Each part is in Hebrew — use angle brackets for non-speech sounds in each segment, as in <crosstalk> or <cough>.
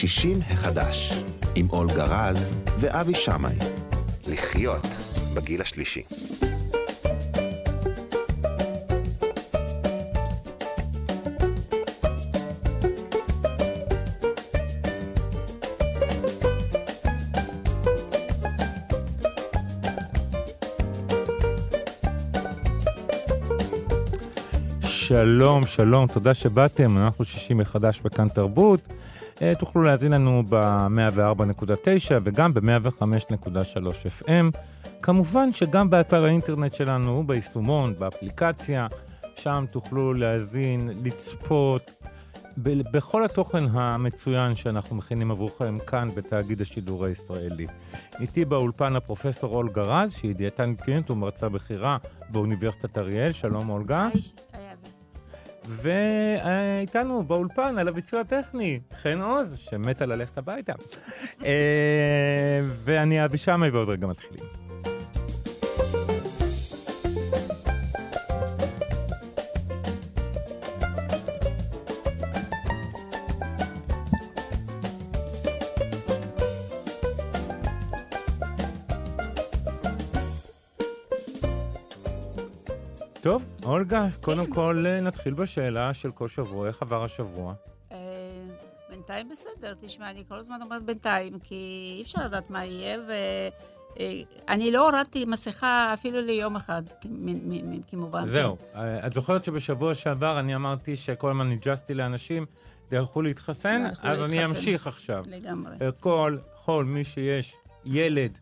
שישים החדש, עם אולגה רז ואבי שמאי. לחיות בגיל השלישי. שלום, שלום, תודה שבאתם, אנחנו שישי מחדש בכאן תרבות. אה, תוכלו להאזין לנו ב-104.9 וגם ב-105.3 FM. כמובן שגם באתר האינטרנט שלנו, ביישומון, באפליקציה, שם תוכלו להאזין, לצפות, ב- בכל התוכן המצוין שאנחנו מכינים עבורכם כאן בתאגיד השידור הישראלי. איתי באולפן הפרופסור אולגה רז, שהיא דיאטנית קלינית ומרצה בכירה באוניברסיטת אריאל. שלום אולגה. ואיתנו באולפן על הביצוע הטכני, חן עוז, שמתה ללכת הביתה. אה, ואני אבי שמאי ועוד רגע מתחילים. טוב, אולגה, קודם כל אה, נתחיל בשאלה של כל שבוע, איך עבר השבוע? אה, בינתיים בסדר, תשמע, אני כל הזמן אומרת בינתיים, כי אי אפשר לדעת מה יהיה, ואני לא הורדתי מסכה אפילו ליום אחד, כמובן. זהו. אה, את זוכרת שבשבוע שעבר אני אמרתי שכל הזמן ניג'סתי לאנשים, תלכו להתחסן? אז אני אמשיך עכשיו. לגמרי. כל, כל מי שיש ילד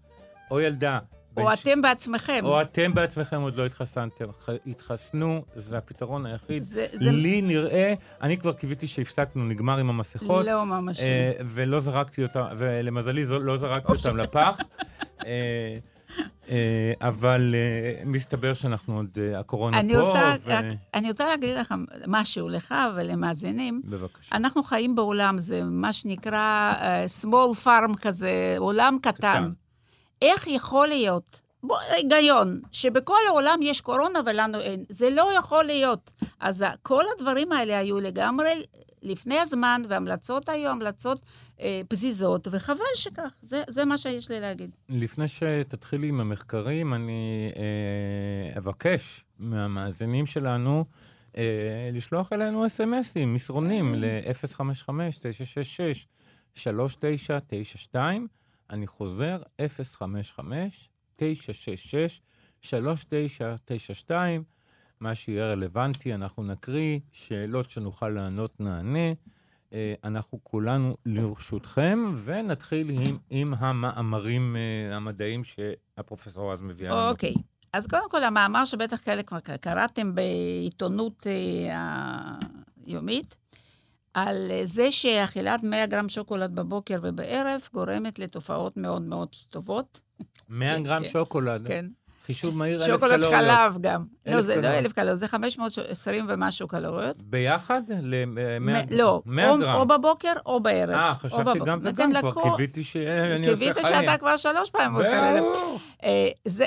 או ילדה או אתם בעצמכם. או אתם בעצמכם עוד לא התחסנתם. התחסנו, זה הפתרון היחיד. זה, זה... לי נראה, אני כבר קיוויתי שהפסקנו, נגמר עם המסכות. לא ממש. אה, ולא זרקתי אותם, ולמזלי לא זרקתי אותם לפח. אה, אה, אבל אה, מסתבר שאנחנו עוד, אה, הקורונה אני פה. רוצה, ו... רק, אני רוצה להגיד לך משהו, לך ולמאזינים. בבקשה. אנחנו חיים בעולם, זה מה שנקרא uh, small farm כזה, עולם קטן. קטן. איך יכול להיות, בוא, היגיון, שבכל העולם יש קורונה ולנו אין? זה לא יכול להיות. אז כל הדברים האלה היו לגמרי לפני הזמן, והמלצות היו המלצות אה, פזיזות, וחבל שכך. זה, זה מה שיש לי להגיד. לפני שתתחילי עם המחקרים, אני אה, אבקש מהמאזינים שלנו אה, לשלוח אלינו אס.אם.אסים, מסרונים ל-055-966-3992. אני חוזר, 055-966-3992, מה שיהיה רלוונטי, אנחנו נקריא, שאלות שנוכל לענות נענה. אה, אנחנו כולנו לרשותכם, ונתחיל עם, עם המאמרים uh, המדעיים שהפרופסור אז מביאה לנו. אוקיי. Okay. אז קודם כל, המאמר שבטח כאלה כבר קראתם בעיתונות uh, היומית, על זה שאכילת 100 גרם שוקולד בבוקר ובערב גורמת לתופעות מאוד מאוד טובות. 100 כן, גרם כן, שוקולד? כן. חישוב מהיר, אלף קלוריות. שוקולד חלב גם. לא, זה לא אלף קלוריות, זה 520 ומשהו קלוריות. ביחד? ל-100 לא, גרם. או בבוקר או בערב. אה, חשבתי גם וגם, כבר קיוויתי שאני עושה חיים. קיוויתי שאתה כבר שלוש פעמים עושה את זה.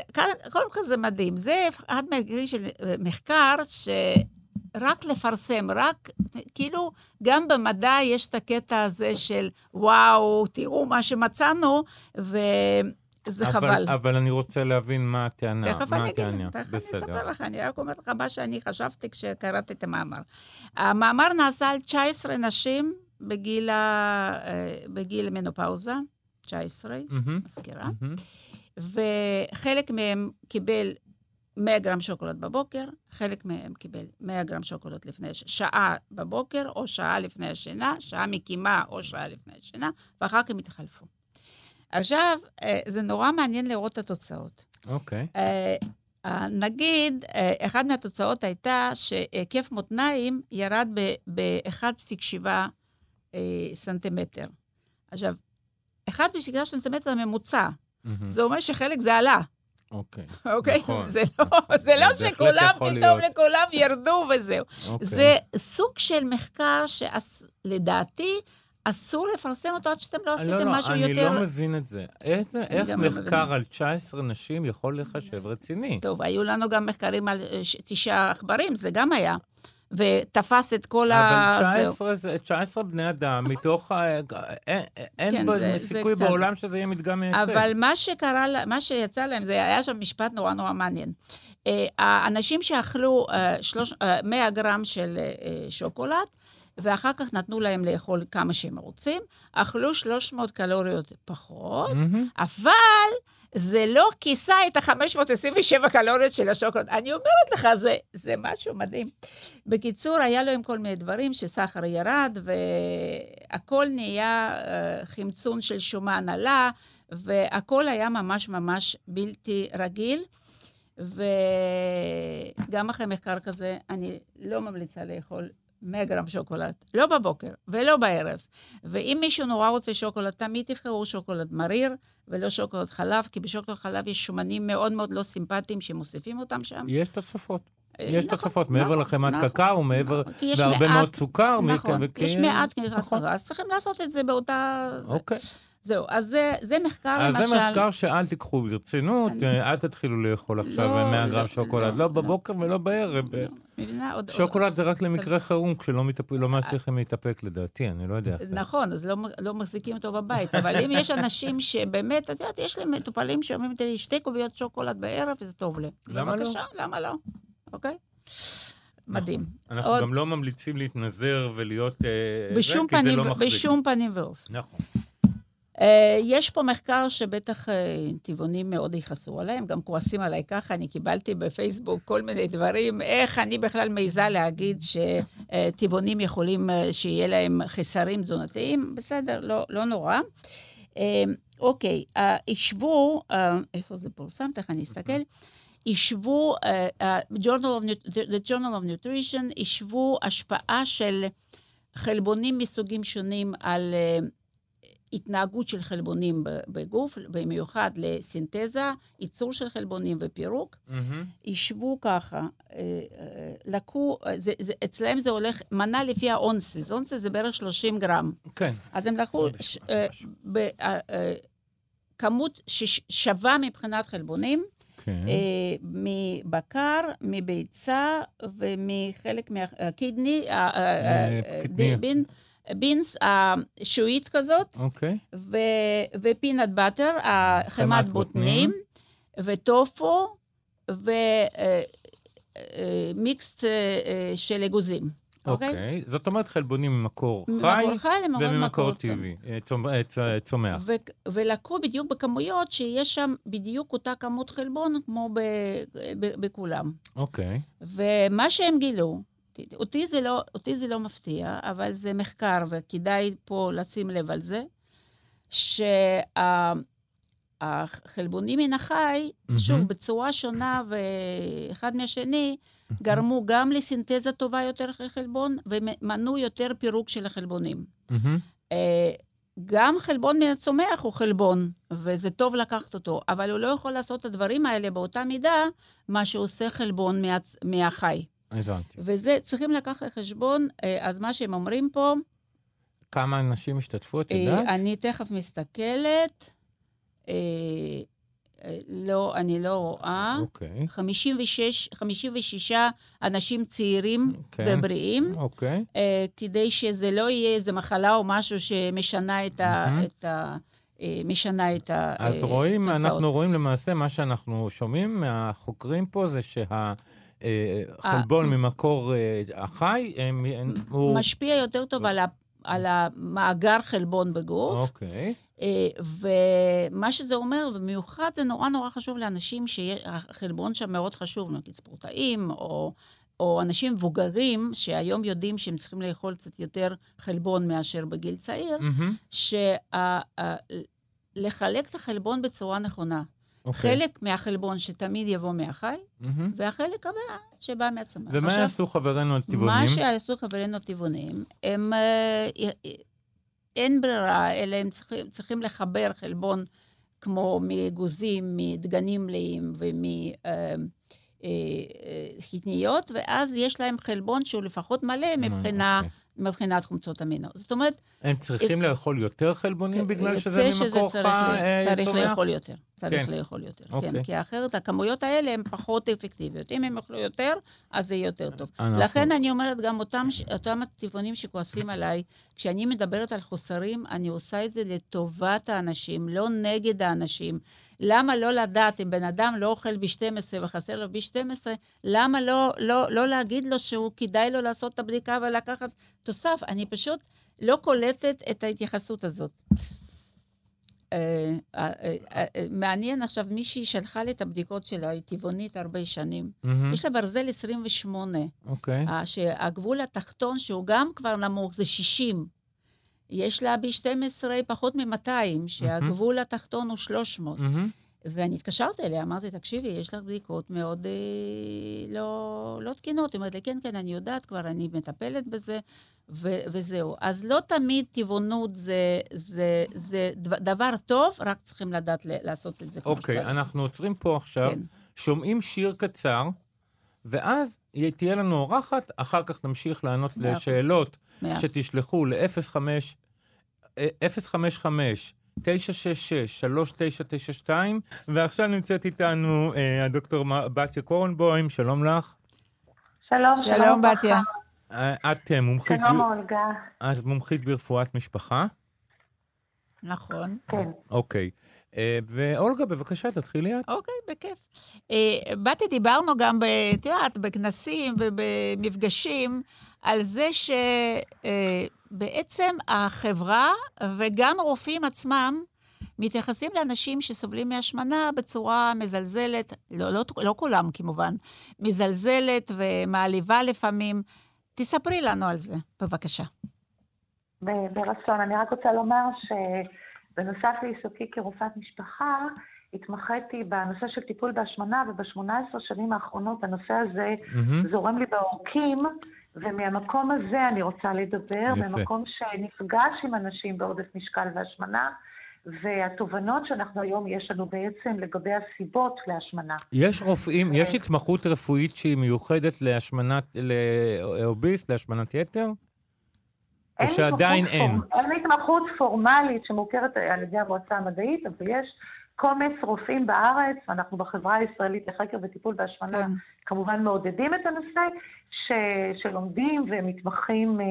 קודם כל זה מדהים. זה אחד מהגרים של מחקר ש... רק לפרסם, רק, כאילו, גם במדע יש את הקטע הזה של, וואו, תראו מה שמצאנו, וזה אבל, חבל. אבל אני רוצה להבין מה הטענה. תכף אני אגיד, תכף אני אספר לך, אני רק אומרת לך מה שאני חשבתי כשקראתי את המאמר. המאמר נעשה על 19 נשים בגיל, ה... אה, בגיל מנופאוזה, 19, mm-hmm. מזכירה, mm-hmm. וחלק מהם קיבל 100 גרם שוקולד בבוקר, חלק מהם קיבל 100 גרם שוקולד לפני שעה בבוקר, או שעה לפני השינה, שעה מקימה או שעה לפני השינה, ואחר כך הם התחלפו. עכשיו, אה, זה נורא מעניין לראות את התוצאות. אוקיי. Okay. אה, נגיד, אה, אחת מהתוצאות הייתה שהיקף מותניים ירד ב-1.7 סנטימטר. עכשיו, 1.7 סנטימטר זה ממוצע. Mm-hmm. זה אומר שחלק זה עלה. אוקיי. אוקיי? נכון. זה לא, נכון. זה לא שכולם פתאום להיות. לכולם ירדו וזהו. אוקיי. זה סוג של מחקר שלדעתי, אסור לפרסם אותו עד שאתם לא עשיתם לא, לא, משהו יותר... לא, לא, אני לא מבין את זה. איך, איך מחקר לא על 19 נשים יכול לחשב רציני? טוב, היו לנו גם מחקרים על תשעה עכברים, זה גם היה. ותפס את כל ה... אבל 19, זה, 19 בני אדם, מתוך... ה... אין, אין כן, זה, סיכוי זה בעולם שזה יהיה מדגם מייצג. אבל מה שקרה, מה שיצא להם, זה היה שם משפט נורא נורא מעניין. אה, האנשים שאכלו 100 גרם של שוקולד, ואחר כך נתנו להם לאכול כמה שהם רוצים, אכלו 300 קלוריות פחות, mm-hmm. אבל זה לא כיסה את ה-527 קלוריות של השוקולד. אני אומרת לך, זה, זה משהו מדהים. בקיצור, היה להם כל מיני דברים שסחר ירד, והכל נהיה uh, חמצון של שומן עלה, והכל היה ממש ממש בלתי רגיל. וגם אחרי מחקר כזה, אני לא ממליצה לאכול 100 גרם שוקולד, לא בבוקר ולא בערב. ואם מישהו נורא רוצה שוקולד, תמיד תבחרו שוקולד מריר ולא שוקולד חלב, כי בשוקולד חלב יש שומנים מאוד מאוד לא סימפטיים שמוסיפים אותם שם. יש תוספות. אה, יש נכון, תוספות, נכון, מעבר לחמת נכון, קקאו, מעבר, והרבה מאוד סוכר. נכון, יש מעט, נכון. אז צריכים לעשות את זה באותה... אוקיי. זהו, אז זה, זה מחקר, אז למשל... אז זה מחקר שאל תיקחו ברצינות, אני... אל תתחילו לאכול עכשיו לא, 100 גרם לא, שוקולד, לא, לא בבוקר לא, ולא בערב. לא, מבינה, עוד... שוקולד עוד... זה רק למקרה חירום, כשלא מתאפ... לא מצליחים להתאפק לדעתי, אני לא יודע. נכון, אז לא, לא מחזיקים אותו בבית, אבל אם יש אנשים שבאמת, את יודעת, יש להם מטופלים שאומרים לי, שתי קוביות שוקולד בערב, וזה טוב לי. למה לא? בבקשה, למה לא? אוקיי? מדהים. אנחנו גם לא ממליצים להתנזר ולהיות... אה, פנים, בשום פנים ואופן. נכון. אה, יש פה מחקר שבטח אה, טבעונים מאוד יכעסו עליהם, גם כועסים עליי ככה, אני קיבלתי בפייסבוק כל מיני דברים, איך אני בכלל מעיזה להגיד שטבעונים יכולים, אה, שיהיה להם חסרים תזונתיים, בסדר, לא, לא נורא. אוקיי, השוו, איפה זה פורסם? תכף אני אסתכל. השוו, the Journal of Nutrition, השוו השפעה של חלבונים מסוגים שונים על התנהגות של חלבונים בגוף, במיוחד לסינתזה, ייצור של חלבונים ופירוק, mm-hmm. ישבו ככה, אה, אה, לקחו, זה, זה, אצלהם זה הולך, מנה לפי האונסס, אונסס זה בערך 30 גרם. כן. אז הם לקחו ש, אה, ב, כמות ששווה מבחינת חלבונים, כן. מבקר, מביצה ומחלק מהקידני, בין, בינס, השועית כזאת, אוקיי. ו, ופינאט באטר, חמת בוטנים, וטופו, ומיקסט אה, אה, של אגוזים. אוקיי? Okay. אוקיי? זאת אומרת חלבונים ממקור חי וממקור טבעי, אה, צומח. ולקחו בדיוק בכמויות שיש שם בדיוק אותה כמות חלבון כמו בכולם. אוקיי. ומה שהם גילו, אותי זה, לא, אותי זה לא מפתיע, אבל זה מחקר, וכדאי פה לשים לב על זה, שהחלבונים מן החי, mm-hmm. שוב, בצורה שונה ואחד מהשני, mm-hmm. גרמו גם לסינתזה טובה יותר של חלבון, ומנעו יותר פירוק של החלבונים. Mm-hmm. גם חלבון מן הצומח הוא חלבון, וזה טוב לקחת אותו, אבל הוא לא יכול לעשות את הדברים האלה באותה מידה, מה שעושה חלבון מה, מהחי. הבנתי. וזה, צריכים לקחת בחשבון, אה, אז מה שהם אומרים פה... כמה אנשים השתתפו, את אה, יודעת? אני תכף מסתכלת. אה, לא, אני לא רואה. אוקיי. 56, 56 אנשים צעירים כן. ובריאים. אוקיי. כדי שזה לא יהיה איזו מחלה או משהו שמשנה את ה... Mm-hmm. את ה משנה את התוצאות. אז רואים, אנחנו רואים למעשה, מה שאנחנו שומעים מהחוקרים פה זה שה... אה, חלבון אה, ממקור אה, החי, הוא... משפיע יותר טוב על המאגר חלבון בגוף. אוקיי. ומה שזה אומר, במיוחד זה נורא נורא חשוב לאנשים שהחלבון שם מאוד חשוב, נגיד ספורטאים, או, או אנשים מבוגרים, שהיום יודעים שהם צריכים לאכול קצת יותר חלבון מאשר בגיל צעיר, mm-hmm. שלחלק את החלבון בצורה נכונה. Okay. אוקיי. חלק מהחלבון שתמיד יבוא מהחי, mm-hmm. והחלק הבא שבא מהצמח. ומה עכשיו, יעשו חברינו הטבעונים? מה שיעשו חברינו הטבעונים, הם... אה, אין ברירה, אלא הם צריכים, צריכים לחבר חלבון כמו מאגוזים, מדגנים מלאים ומחתניות, אה, אה, ואז יש להם חלבון שהוא לפחות מלא מבחינה, okay. מבחינת חומצות אמינו. זאת אומרת... הם צריכים לאכול יותר חלבונים בגלל שזה ממקור חי צומח? צריך לאכול יותר. צריך כן. לאכול יותר, כן. אוקיי. כי אחרת הכמויות האלה הן פחות אפקטיביות. אם הם יאכלו יותר, אז זה יהיה יותר טוב. אנחנו- לכן אני אומרת, גם אותם, אותם הטבעונים שכועסים עליי, כשאני מדברת על חוסרים, אני עושה את זה לטובת האנשים, לא נגד האנשים. למה לא לדעת, אם בן אדם לא אוכל ב-12 וחסר לו ב-12, למה לא, לא, לא להגיד לו שהוא כדאי לו לעשות את הבדיקה ולקחת תוסף? אני פשוט לא קולטת את ההתייחסות הזאת. אה, אה, אה, מעניין עכשיו, מישהי שלחה לי את הבדיקות שלה, היא טבעונית הרבה שנים. יש לה ברזל 28, אוקיי. שהגבול התחתון, שהוא גם כבר נמוך, זה 60. יש לה ב-12 פחות מ-200, שהגבול התחתון הוא 300. ואני התקשרתי אליה, אמרתי, תקשיבי, יש לך בדיקות מאוד אה, לא, לא תקינות. היא אומרת לי, כן, כן, אני יודעת כבר, אני מטפלת בזה, ו- וזהו. אז לא תמיד טבעונות זה, זה, זה דב- דבר טוב, רק צריכים לדעת לעשות את זה כמו אוקיי, שצריך. אנחנו עוצרים פה עכשיו, כן. שומעים שיר קצר, ואז תהיה לנו אורחת, אחר כך נמשיך לענות. לשאלות. שתשלחו ל-05, 055 966-3992, ועכשיו נמצאת איתנו אה, הדוקטור בתיה קורנבוים, שלום לך. שלום, שלום, בתיה. אה, את אה, מומחית, שלום, ב... אולגה. את מומחית ברפואת משפחה? נכון. כן. אוקיי. אה, ואולגה, בבקשה, תתחילי את. אוקיי, בכיף. אה, באתי, דיברנו גם, את יודעת, בכנסים ובמפגשים, על זה שבעצם החברה וגם הרופאים עצמם מתייחסים לאנשים שסובלים מהשמנה בצורה מזלזלת, לא, לא, לא כולם כמובן, מזלזלת ומעליבה לפעמים. תספרי לנו על זה, בבקשה. ברצון. אני רק רוצה לומר שבנוסף לעיסוקי כרופאת משפחה, התמחיתי בנושא של טיפול בהשמנה, וב-18 שנים האחרונות הנושא הזה מהמם. זורם לי בעורקים, ומהמקום הזה אני רוצה לדבר, יפה. במקום שנפגש עם אנשים בעודף משקל והשמנה, והתובנות שאנחנו היום יש לנו בעצם לגבי הסיבות להשמנה. יש רופאים, יש התמחות רפואית שהיא מיוחדת להשמנת, לאוביסט, להשמנת יתר? או שעדיין אין? אין התמחות פורמלית שמוכרת על ידי המועצה המדעית, אבל יש קומץ רופאים בארץ, ואנחנו בחברה הישראלית לחקר וטיפול בהשמנה כן. כמובן מעודדים את הנושא, ש... שלומדים ומתמחים אה,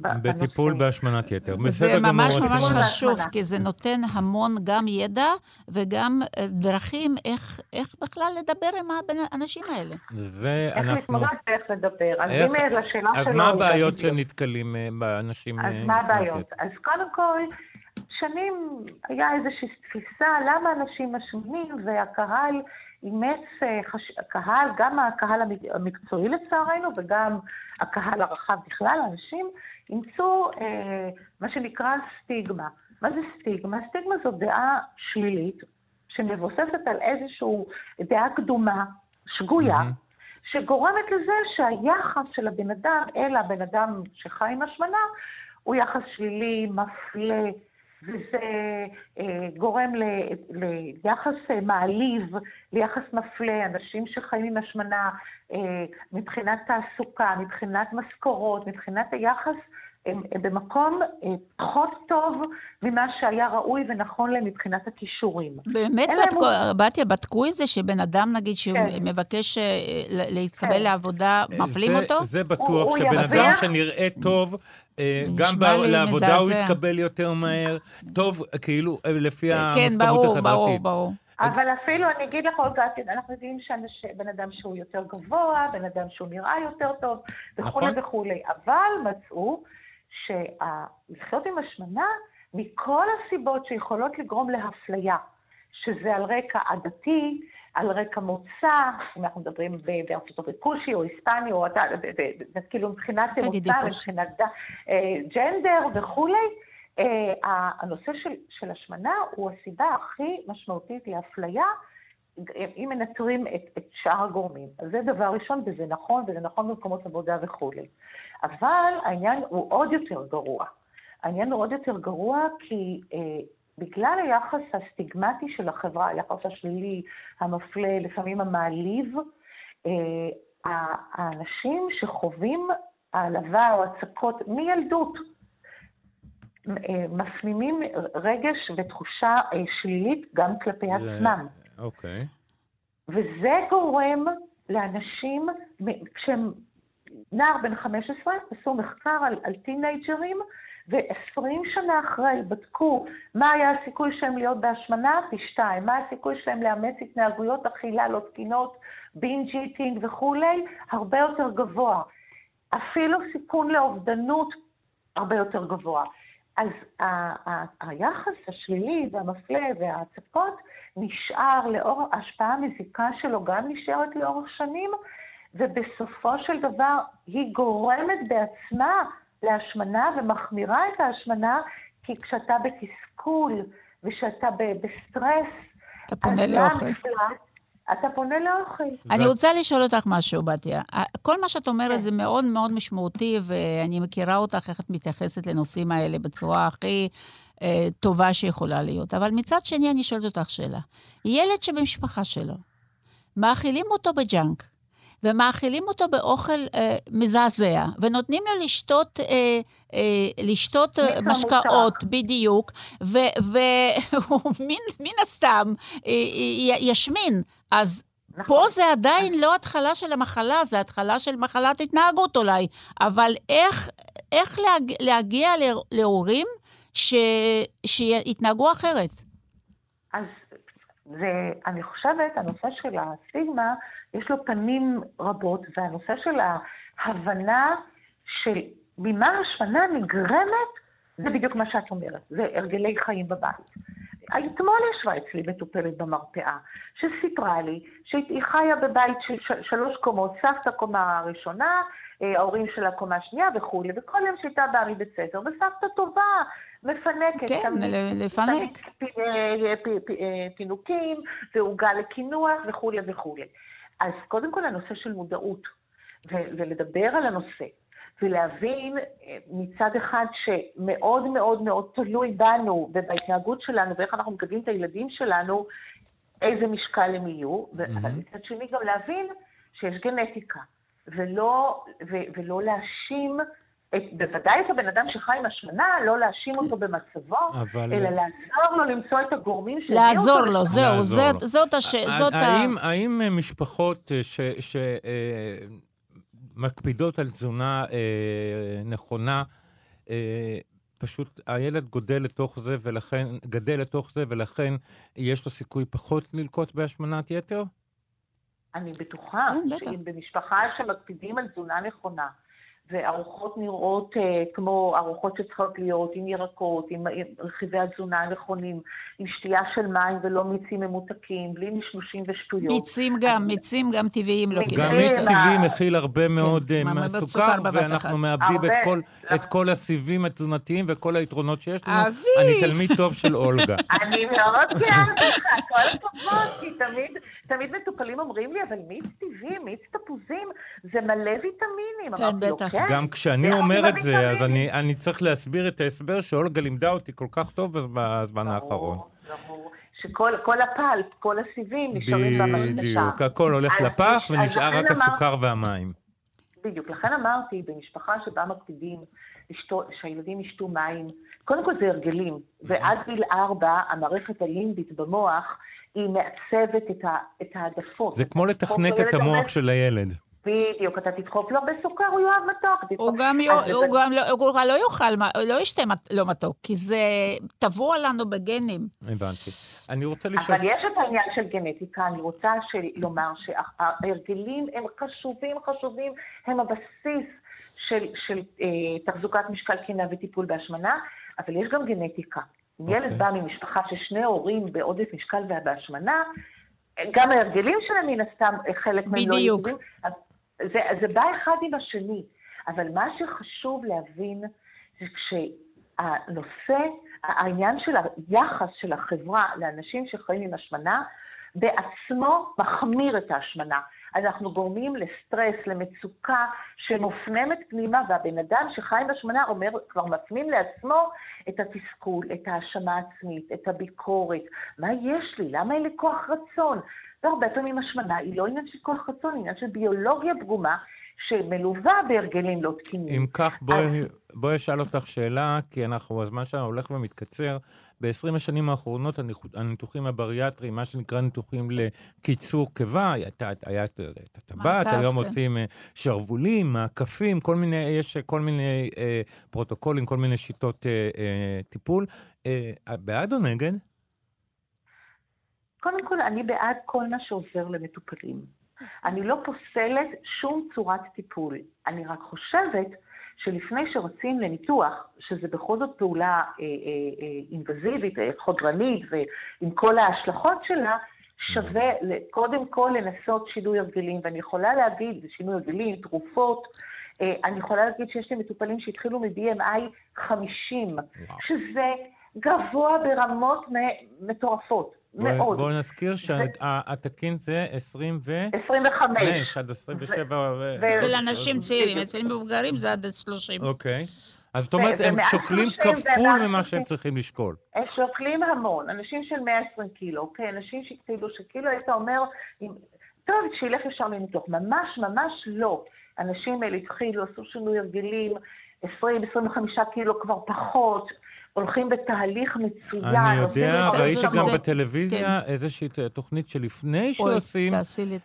ב- בנושא. בטיפול בהשמנת יתר. זה בסדר גמור. ממש ממש. חשוב. כי זה נותן המון גם ידע וגם אה, דרכים איך, איך בכלל לדבר עם האנשים האלה. זה איך אנחנו... להתמודד ואיך לדבר. אז איך- אם לשאלה שלו... אז מה הבעיות. שנתקלים אה, באנשים אז מה הבעיות? אז קודם כל, שנים היה איזושהי תפיסה למה אנשים משמינים, והקהל אימץ, אה, חש... הקהל, גם הקהל המק- המקצועי לצערנו, וגם הקהל הרחב בכלל, אנשים אימצו אה, מה שנקרא סטיגמה. מה זה סטיגמה? סטיגמה זו דעה שלילית, שמבוססת על איזושהי דעה קדומה, שגויה, מהמם. שגורמת לזה שהיחס של הבן אדם אל הבן אדם שחי עם השמנה הוא יחס שלילי, מפלה, וזה אה, גורם ליחס אה, מעליב, ליחס מפלה, אנשים שחיים עם השמנה אה, מבחינת תעסוקה, מבחינת משכורות, מבחינת היחס, הם, הם במקום אה, פחות טוב ממה שהיה ראוי ונכון להם מבחינת הכישורים. באמת, בדקו, בתיה, בדקו את זה שבן אדם, נגיד, שהוא כן. אה, להתקבל כן. לעבודה, מפלים זה- אותו? זה הוא- בטוח הוא שבן ירוויח. אדם שנראה טוב, אה, גם ב- לעבודה הוא. יתקבל יותר מהר. טוב, כאילו, אה, לפי כן, המזכרות ברור, ברור, החברתית. ברור. אבל אפילו, אני אגיד לך, אולגה, אנחנו יודעים שבן אדם שהוא יותר גבוה, בן אדם שהוא נראה יותר טוב, וכולי נכון. וכולי. אבל מצאו שלחיות עם השמנה, מכל הסיבות שיכולות לגרום להפליה, שזה על רקע עדתי, על רקע מוצא, אם אנחנו מדברים בארצות הברית כושי או היספני, או אתה, ב- כאילו מבחינת מוצא. מבחינת אה, ג'נדר וכולי, אה, הנושא של, השמנה הוא הסיבה הכי משמעותית לאפליה, אם מנטרים את, את שאר הגורמים. אז זה דבר ראשון, וזה נכון, וזה נכון במקומות עבודה וכולי. אבל העניין הוא עוד יותר גרוע. העניין הוא עוד יותר גרוע כי אה, בגלל היחס הסטיגמטי של החברה, היחס השלילי, המפלה, לפעמים המעליב, אה, האנשים שחווים העלבה או הצקות מילדות. אה, מפנימים רגש ותחושה אה, שלילית גם כלפי זה... עצמם. אוקיי. וזה גורם לאנשים, כשהם נער בן 15, עשו מחקר על, על טינאייג'רים, ו-20 שנה אחרי בדקו מה היה הסיכוי שלהם להיות בהשמנה, פי שתיים, מה הסיכוי שלהם לאמץ התנהגויות אכילה לא תקינות, binge eating וכולי, הרבה יותר גבוה. אפילו סיכון לאובדנות הרבה יותר גבוה. אז היחס השלילי והמפלה וההצקות נשאר לאור, ההשפעה המזיקה שלו גם נשארת לאורך שנים, ובסופו של דבר היא גורמת בעצמה להשמנה ומחמירה את ההשמנה, כי כשאתה בתסכול ושאתה בסטרס, אתה פונה לאוכל. אתה פונה לאוכל. אני רוצה לשאול אותך משהו, בתיה. כל מה שאת אומרת. זה מאוד מאוד משמעותי, ואני מכירה אותך, איך את מתייחסת לנושאים האלה בצורה הכי אה, טובה שיכולה להיות. אבל מצד שני, אני שואלת אותך שאלה. ילד שבמשפחה שלו, מאכילים אותו בג'אנק, ומאכילים אותו באוכל אה, מזעזע, ונותנים לו לשתות, אה, אה, לשתות אה, משקאות, בדיוק, והוא <laughs> מן הסתם אה, ישמין. אז נכון. פה זה עדיין לא התחלה של המחלה, זה התחלה של מחלת התנהגות אולי. אבל איך, איך להג, להגיע להורים ש, שיתנהגו אחרת? אז זה, אני חושבת, הנושא של הסטיגמה, יש לו פנים רבות, והנושא של ההבנה של ממה השמנה נגרמת, זה בדיוק מה שאת אומרת, זה הרגלי חיים בבית. אתמול ישבה אצלי מטופלת במרפאה, שסיפרה לי שהיא חיה בבית של שלוש קומות, סבתא קומה ראשונה, אה, ההורים שלה קומה שנייה וכולי, וכל יום שהייתה באה מבית ספר, וסבתא טובה, מפנקת. כן, לפנק. אה, פינוקים, ועוגה לקינוח וכולי וכולי. אז קודם כל הנושא של מודעות, ולדבר על הנושא, ולהבין אה, מצד אחד שמאוד מאוד מאוד תלוי בנו ובהתנהגות שלנו ואיך אנחנו מקדמים את הילדים שלנו, איזה משקל הם יהיו, mm-hmm. אבל מצד שני גם להבין שיש גנטיקה, ולא, ו, ולא להאשים בוודאי את הבן אדם שחי עם השמנה, לא להאשים אותו במצבו, אבל... אלא לעזור לו למצוא את הגורמים שהביאו אותו. לעזור לו, זהו, זאת, זאת הש... זאת האם, ה... האם משפחות שמקפידות אה, על תזונה אה, נכונה, אה, פשוט הילד גודל לתוך זה ולכן, גדל לתוך זה ולכן יש לו סיכוי פחות ללקוט בהשמנת יתר? אני בטוחה כן, שאם במשפחה שמקפידים על תזונה נכונה, וארוחות נראות אה, כמו ארוחות שצריכות להיות עם ירקות, עם רכיבי התזונה הנכונים, עם שתייה של מים ולא מיצים ממותקים, בלי משלושים ושטויות. מיצים גם, מיצים גם טבעיים, לא כדאי. גם מיץ טבעי מכיל הרבה כן, מאוד אה, סוכר, ואנחנו מאבדים את כל הסיבים התזונתיים וכל היתרונות שיש לנו. אבי! אני תלמיד טוב של אולגה. אני מאוד <laughs> גאה בך, כל הכבוד, כי תמיד מטופלים אומרים לי, אבל מיץ טבעי, מיץ תפוזים, זה מלא ויטמינים. כן, בטח. כן? גם כשאני אומר את זה, אז אני, אני צריך להסביר את ההסבר שאולגה לימדה אותי כל כך טוב בזמן האחרון. ברור. שכל הפלפ, כל הסיבים נשארים במקדשה. בדיוק, הכל הולך לפח ונשאר רק הסוכר והמים. בדיוק, לכן אמרתי, במשפחה שבה מקפידים שהילדים ישתו מים, קודם כל זה הרגלים, ועד גיל ארבע המערכת הלימבית במוח היא מעצבת את העדפות. זה כמו לתכנת את המוח של הילד. בדיוק, אתה תדחוף לו בסוכר, הוא יאהב מתוק. הוא גם, הוא גם לא, הוא לא יאכל, לא ישתה לא מתוק, כי זה טבוע לנו בגנים. הבנתי. אני רוצה לשאול... אבל יש את העניין של גנטיקה, אני רוצה לומר שההרגלים הם חשובים, חשובים, הם הבסיס של, של אה, תחזוקת משקל קרינה וטיפול בהשמנה, אבל יש גם גנטיקה. אם ילד אוקיי. בא ממשפחה ששני הורים בעודף משקל והשמנה, גם ההרגלים שלהם מן הסתם, חלק מהם לא יהיו. בדיוק. זה, זה בא אחד עם השני, אבל מה שחשוב להבין זה כשהנושא, העניין של היחס של החברה לאנשים שחיים עם השמנה, בעצמו מחמיר את ההשמנה. אנחנו גורמים לסטרס, למצוקה שמופנמת פנימה, והבן אדם שחי עם השמנה אומר, כבר מפנים לעצמו את התסכול, את ההאשמה העצמית, את הביקורת. מה יש לי? למה אין לי כוח רצון? והרבה פעמים השמנה היא לא עניין של כוח רצון, היא עניין של ביולוגיה פגומה, שמלווה בהרגלים לא תקינים. אם כך, בואי, אז... בואי אשאל אותך שאלה, כי אנחנו, הזמן שלנו הולך ומתקצר. ב-20 השנים האחרונות הניתוחים הבריאטריים, מה שנקרא ניתוחים לקיצור קיבה, היה את הטבעת, היום כן. עושים אה, שרוולים, מעקפים, כל מיני, יש כל מיני אה, פרוטוקולים, כל מיני שיטות אה, אה, טיפול. אה, בעד או נגד? קודם כל, אני בעד כל מה שעוזר למטופלים. אני לא פוסלת שום צורת טיפול. אני רק חושבת שלפני שרצים לניתוח, שזה בכל זאת פעולה אה, אה, אה, אינבזיבית, אה, חודרנית, ועם כל ההשלכות שלה, שווה קודם כל לנסות שינוי הרגלים. ואני יכולה להגיד, שינוי הרגלים, תרופות, אה, אני יכולה להגיד שיש לי מטופלים שהתחילו מ-BMI 50, וואו. שזה גבוה ברמות מטורפות. מאוד. בואו נזכיר שהתקין זה 20 ו... 25. עד 27. אצל אנשים צעירים, אצל מבוגרים זה עד 30. אוקיי. אז זאת אומרת, הם שוקלים כפול ממה שהם צריכים לשקול. הם שוקלים המון. אנשים של 120 קילו, אוקיי? אנשים שכאילו, שכאילו היית אומר, טוב, שילך ישר לניתוח. ממש ממש לא. אנשים האלה התחילו, עשו שינוי הרגלים, 20-25 קילו כבר פחות. הולכים בתהליך מצוין. אני יודע, ראיתי גם בטלוויזיה כן. איזושהי תוכנית שלפני שעושים,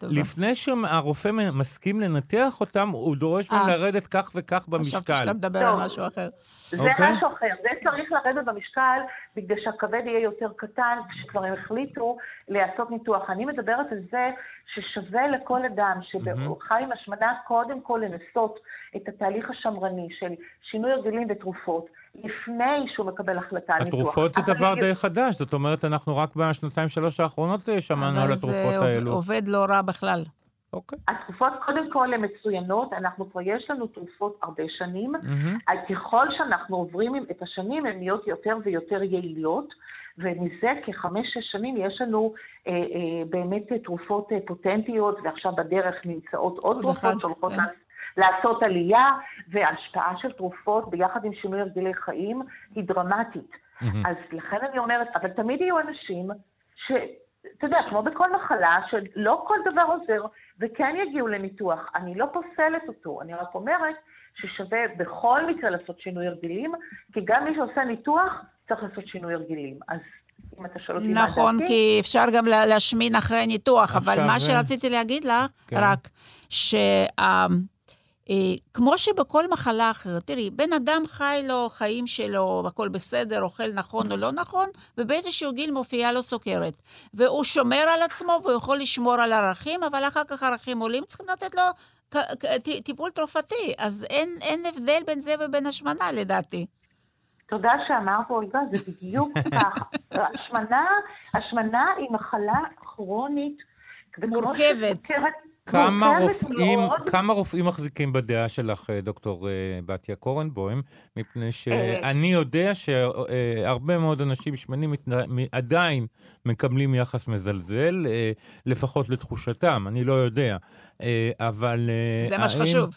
לפני שהרופא מסכים לנתח אותם, הוא דורש מהם אה. לרדת כך וכך במשקל. חשבתי שאתה מדבר על משהו אחר. זה אוקיי. משהו אחר. זה צריך לרדת במשקל בגלל שהכבד יהיה יותר קטן, כשכבר הם החליטו לעשות ניתוח. אני מדברת על זה ששווה לכל אדם שחי עם השמנה, קודם כל לנסות את התהליך השמרני של שינוי הרגלים ותרופות. לפני שהוא מקבל החלטה על ניתוח. התרופות זה דבר די חדש, זאת אומרת, אנחנו רק בשנתיים-שלוש האחרונות אה, שמענו על התרופות האלו. אבל זה עובד לא רע בכלל. אוקיי. Okay. התרופות קודם כל הן מצוינות, אנחנו כבר יש לנו תרופות הרבה שנים, mm-hmm. ככל שאנחנו עוברים את השנים הן נהיות יותר ויותר יעילות, ומזה כחמש-שש שנים יש לנו אה, אה, באמת תרופות אה, פוטנטיות, ועכשיו בדרך נמצאות עוד, עוד תרופות שהולכות כן. לעשות עלייה, והשפעה של תרופות ביחד עם שינוי הרגלי חיים היא דרמטית. Mm-hmm. אז לכן אני אומרת, אבל תמיד יהיו אנשים ש... אתה יודע, כמו בכל מחלה, שלא כל דבר עוזר, וכן יגיעו לניתוח. אני לא פוסלת אותו, אני רק אומרת ששווה בכל מקרה לעשות שינוי הרגלים, כי גם מי שעושה ניתוח צריך לעשות שינוי הרגלים. אז אם אתה שואל אותי מה דעתי... נכון, כי אפשר גם להשמין אחרי ניתוח, אבל מה שרציתי להגיד לך, כן. רק, שה... אה, כמו שבכל מחלה אחרת, תראי, בן אדם חי לו חיים שלו, הכל בסדר, אוכל נכון או לא נכון, ובאיזשהו גיל מופיעה לו סוכרת. והוא שומר על עצמו והוא יכול לשמור על ערכים, אבל אחר כך ערכים עולים, צריכים לתת לו טיפול תרופתי. אז אין, אין הבדל בין זה ובין השמנה, לדעתי. תודה שאמרת, אולגה, זה בדיוק <laughs> כך. השמנה, השמנה היא מחלה כרונית. מורכבת. כמה רופאים, כמה רופאים מחזיקים בדעה שלך, אה, דוקטור אה, בתיה קורנבוים? מפני שאני יודע שהרבה מאוד אנשים שמנים עדיין מקבלים יחס מזלזל, אה, לפחות לתחושתם, אני לא יודע. אבל... זה מה שחשוב.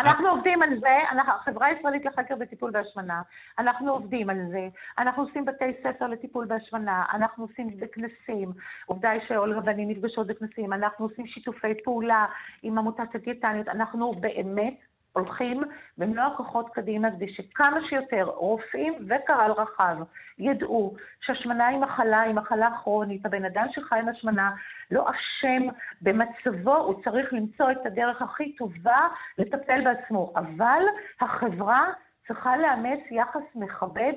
אנחנו עובדים על זה, אנחנו, החברה הישראלית לחקר בטיפול בהשמנה, אנחנו עובדים על זה, אנחנו עושים בתי ספר לטיפול בהשמנה, אנחנו עושים בכנסים, עובדה היא ואני נפגשות בכנסים, אנחנו עושים שיתופי פעולה עם עמותת הדיאטניות, אנחנו באמת הולכים במלוא הכוחות קדימה כדי שכמה שיותר רופאים וקהל רחב ידעו שהשמנה היא מחלה, היא מחלה כרונית. הבן אדם שחי עם השמנה לא אשם במצבו, הוא צריך למצוא את הדרך הכי טובה לטפל בעצמו. אבל החברה צריכה לאמץ יחס מכבד,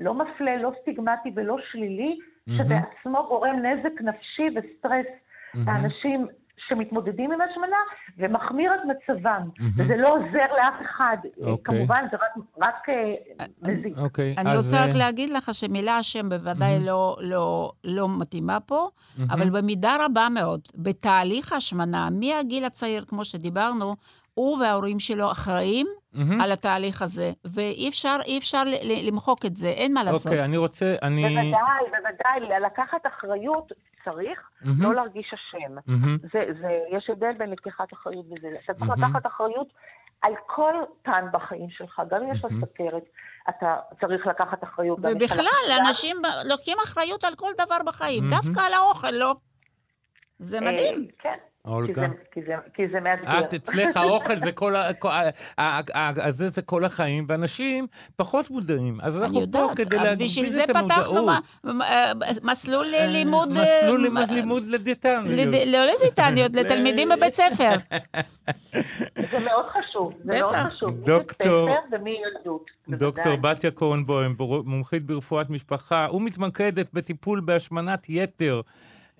לא מפלה, לא סטיגמטי ולא שלילי, mm-hmm. שבעצמו גורם נזק נפשי וסטרס mm-hmm. לאנשים שמתמודדים עם השמנה ומחמיר את מצבם. Mm-hmm. וזה לא עוזר לאף אחד. אוקיי. כמובן, זה רק, רק אה, מזיק. אוקיי, אני אז... רוצה רק אה, להגיד לך שמילה השם בוודאי mm-hmm. לא, לא, לא מתאימה פה, mm-hmm. אבל במידה רבה מאוד, בתהליך השמנה, מהגיל הצעיר, כמו שדיברנו, הוא וההורים שלו אחראים mm-hmm. על התהליך הזה, ואי אפשר, אפשר למחוק את זה, אין מה לעשות. אוקיי, אני רוצה, אני... בוודאי, בוודאי, לקחת אחריות צריך, mm-hmm. לא להרגיש אשם. Mm-hmm. זה, זה, יש הבדל בין לקיחת אחריות וזה. אתה צריך mm-hmm. לקחת אחריות על כל פן בחיים שלך, גם אם יש לך סכרת, אתה צריך לקחת אחריות. ובכלל, אנשים לוקחים אחריות על כל דבר בחיים, דווקא על האוכל, לא? זה מדהים. כן. אולגה? כי זה, מאתגר. את, אצלך <laughs> האוכל זה כל, ה, זה, זה כל החיים, ואנשים פחות מודעים. אז אנחנו פה כדי להגביר את המודעות. בשביל זה פתחנו מסלול לימוד... מסלול לימוד לדיאטניות. לא לדיאטניות, לתלמידים בבית ספר. <laughs> זה מאוד חשוב, זה מאוד חשוב. דוקטור... דוקטור בתיה כהנבוים, מומחית ברפואת משפחה ומתמקדת בטיפול בהשמנת יתר.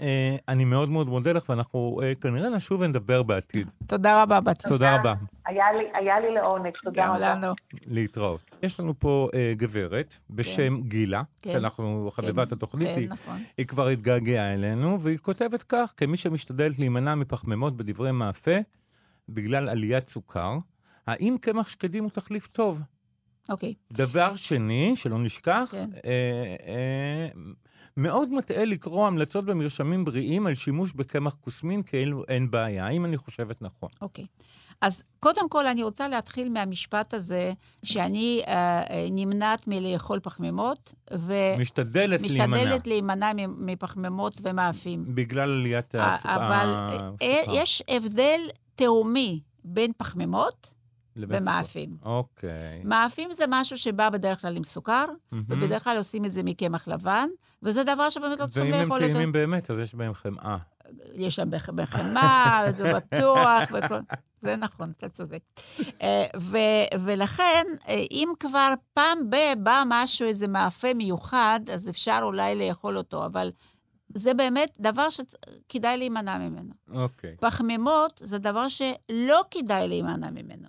אה, אני מאוד מאוד מודה לך, ואנחנו אה, כנראה נשוב ונדבר בעתיד. תודה רבה, בת. תודה רבה. היה לי לעונג, תודה רבה. להתראות. יש לנו פה אה, גברת בשם כן. גילה, כן. שאנחנו, חביבת כן. התוכנית, נכון. היא כבר התגעגעה אלינו, והיא כותבת כך, כמי שמשתדלת להימנע מפחמימות בדברי מאפה בגלל עליית סוכר, האם קמח שקדים הוא תחליף טוב? אוקיי. דבר שני, שלא נשכח, כן. אה, אה, מאוד מטעה לקרוא המלצות במרשמים בריאים על שימוש בקמח כוסמין כאילו אין בעיה, האם אני חושבת נכון. אוקיי. Okay. אז קודם כל, אני רוצה להתחיל מהמשפט הזה, שאני אה, אה נמנעת מלאכול פחמימות, ו... משתדלת להימנע. משתדלת להימנע מפחמימות ומאפים. בגלל עליית הסוכר. אבל אה, יש הבדל תהומי בין פחמימות ומאפים. אוקיי. מאפים זה משהו שבא בדרך כלל עם סוכר, mm-hmm. ובדרך כלל עושים את זה מקמח לבן, וזה דבר שבאמת לא צריכים לאכול אותו. ואם הם טעימים באמת, אז יש בהם חמאה. יש להם בחמאה, <laughs> זה בטוח, וכל... זה נכון, אתה צודק. אה, ו- ולכן, אה, אם כבר פעם ב- בא משהו, איזה מאפה מיוחד, אז אפשר אולי לאכול אותו, אבל זה באמת דבר שכדאי להימנע ממנו. אוקיי. Okay. פחמימות זה דבר שלא כדאי להימנע ממנו.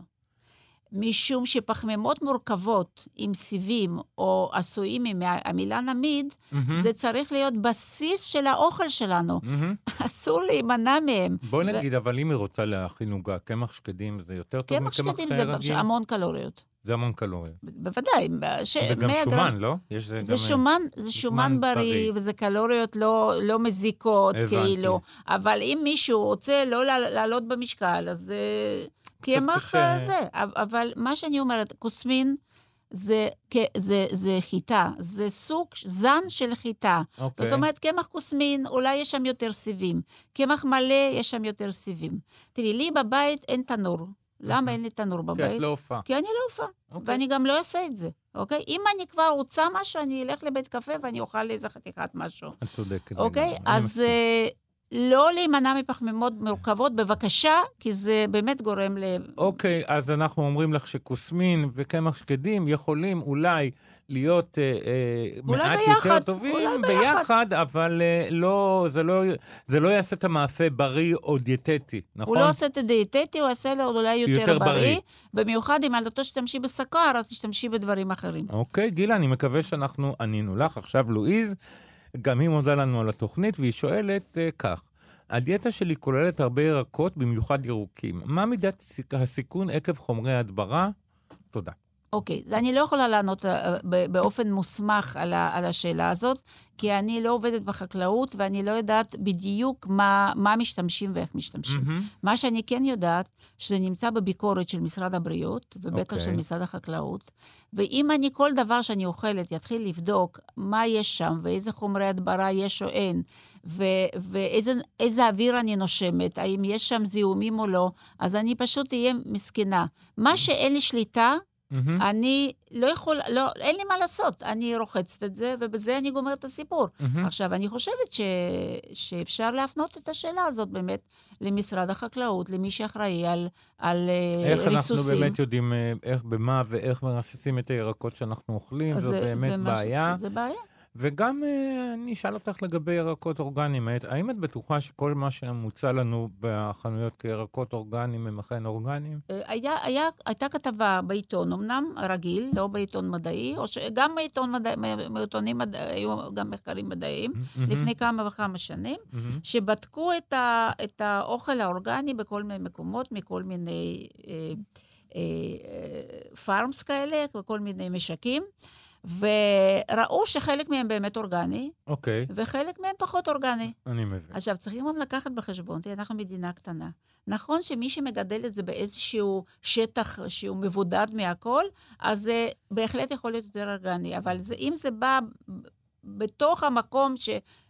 משום שפחמימות מורכבות עם סיבים או עשויים מהמילה נמיד, mm-hmm. זה צריך להיות בסיס של האוכל שלנו. Mm-hmm. <laughs> אסור להימנע מהם. בוא נגיד, ו... אבל אם היא רוצה להכין עוגה, קמח שקדים זה יותר טוב מקמח רגיל? קמח שקדים זה המון קלוריות. זה המון קלוריות. בוודאי. ש... וגם שומן, לא? יש זה, זה גם... שומן, זה שומן בריא, בריא, וזה קלוריות לא, לא מזיקות, הבנתי. כאילו. אבל אם מישהו רוצה לא לעלות במשקל, אז... קמח זה. אבל מה שאני אומרת, קוסמין זה, זה, זה חיטה, זה סוג, זן של חיטה. אוקיי. זאת אומרת, קמח קוסמין, אולי יש שם יותר סיבים. קמח מלא, יש שם יותר סיבים. תראי, לי בבית אין תנור. למה אין לי תנור בבית? כי את לא עופה. כי אני לא okay. אוקיי. ואני גם לא אעשה את זה, אוקיי? אם אני כבר רוצה משהו, אני אלך לבית קפה ואני אוכל איזה חתיכת משהו. את צודקת. אוקיי? אז... לא להימנע מפחמימות מורכבות, בבקשה, כי זה באמת גורם ל... אוקיי, okay, אז אנחנו אומרים לך שקוסמין וקמח שקדים יכולים אולי להיות אה, אה, מעט ביחד, יותר טובים אולי ביחד, אבל אה, לא, זה, לא, זה לא יעשה את המאפה בריא או דיאטטי, נכון? הוא לא עושה את הדיאטטי, הוא יעשה לו אולי יותר, יותר בריא. בריא. במיוחד אם על אותו שתמשי בסוכר, אז תשתמשי בדברים אחרים. אוקיי, okay, גילה, אני מקווה שאנחנו ענינו לך. עכשיו לואיז. גם היא מודה לנו על התוכנית, והיא שואלת uh, כך: הדיאטה שלי כוללת הרבה ירקות, במיוחד ירוקים. מה מידת הסיכון עקב חומרי הדברה? תודה. אוקיי, okay, אני לא יכולה לענות uh, באופן מוסמך על, ה, על השאלה הזאת, כי אני לא עובדת בחקלאות ואני לא יודעת בדיוק מה, מה משתמשים ואיך משתמשים. Mm-hmm. מה שאני כן יודעת, שזה נמצא בביקורת של משרד הבריאות, ובטח okay. של אוקיי. משרד החקלאות, ואם אני כל דבר שאני אוכלת יתחיל לבדוק מה יש שם ואיזה חומרי הדברה יש או אין, ו- ואיזה אוויר אני נושמת, האם יש שם זיהומים או לא, אז אני פשוט אהיה מסכנה. מה שאין לי שליטה, Mm-hmm. אני לא יכול, לא, אין לי מה לעשות. אני רוחצת את זה, ובזה אני גומרת את הסיפור. Mm-hmm. עכשיו, אני חושבת ש, שאפשר להפנות את השאלה הזאת באמת למשרד החקלאות, למי שאחראי על, על אה, איך ריסוסים. איך אנחנו באמת יודעים אה, איך, במה ואיך מרססים את הירקות שאנחנו אוכלים? זו באמת זה בעיה. ש... זה בעיה. וגם אה, אני אשאל אותך לגבי ירקות אורגניים. האם את בטוחה שכל מה שמוצע לנו בחנויות כירקות אורגניים הם אכן אורגניים? אה, היה, היה, הייתה כתבה בעיתון, אמנם רגיל, לא בעיתון מדעי, או שגם בעיתון מדעי, בעיתונים מדעי, היו גם מחקרים מדעיים. לפני כמה וכמה שנים. שבדקו את, ה, את האוכל האורגני בכל מיני מקומות, מכל מיני אה, אה, אה, פארמס כאלה, וכל מיני משקים. וראו שחלק מהם באמת אורגני, אוקיי. וחלק מהם פחות אורגני. אני מבין. עכשיו, צריכים גם לקחת בחשבון, תראה, אנחנו מדינה קטנה. נכון שמי שמגדל את זה באיזשהו שטח שהוא מבודד מהכל, אז זה בהחלט יכול להיות יותר אורגני, אבל זה, אם זה בא בתוך המקום ש...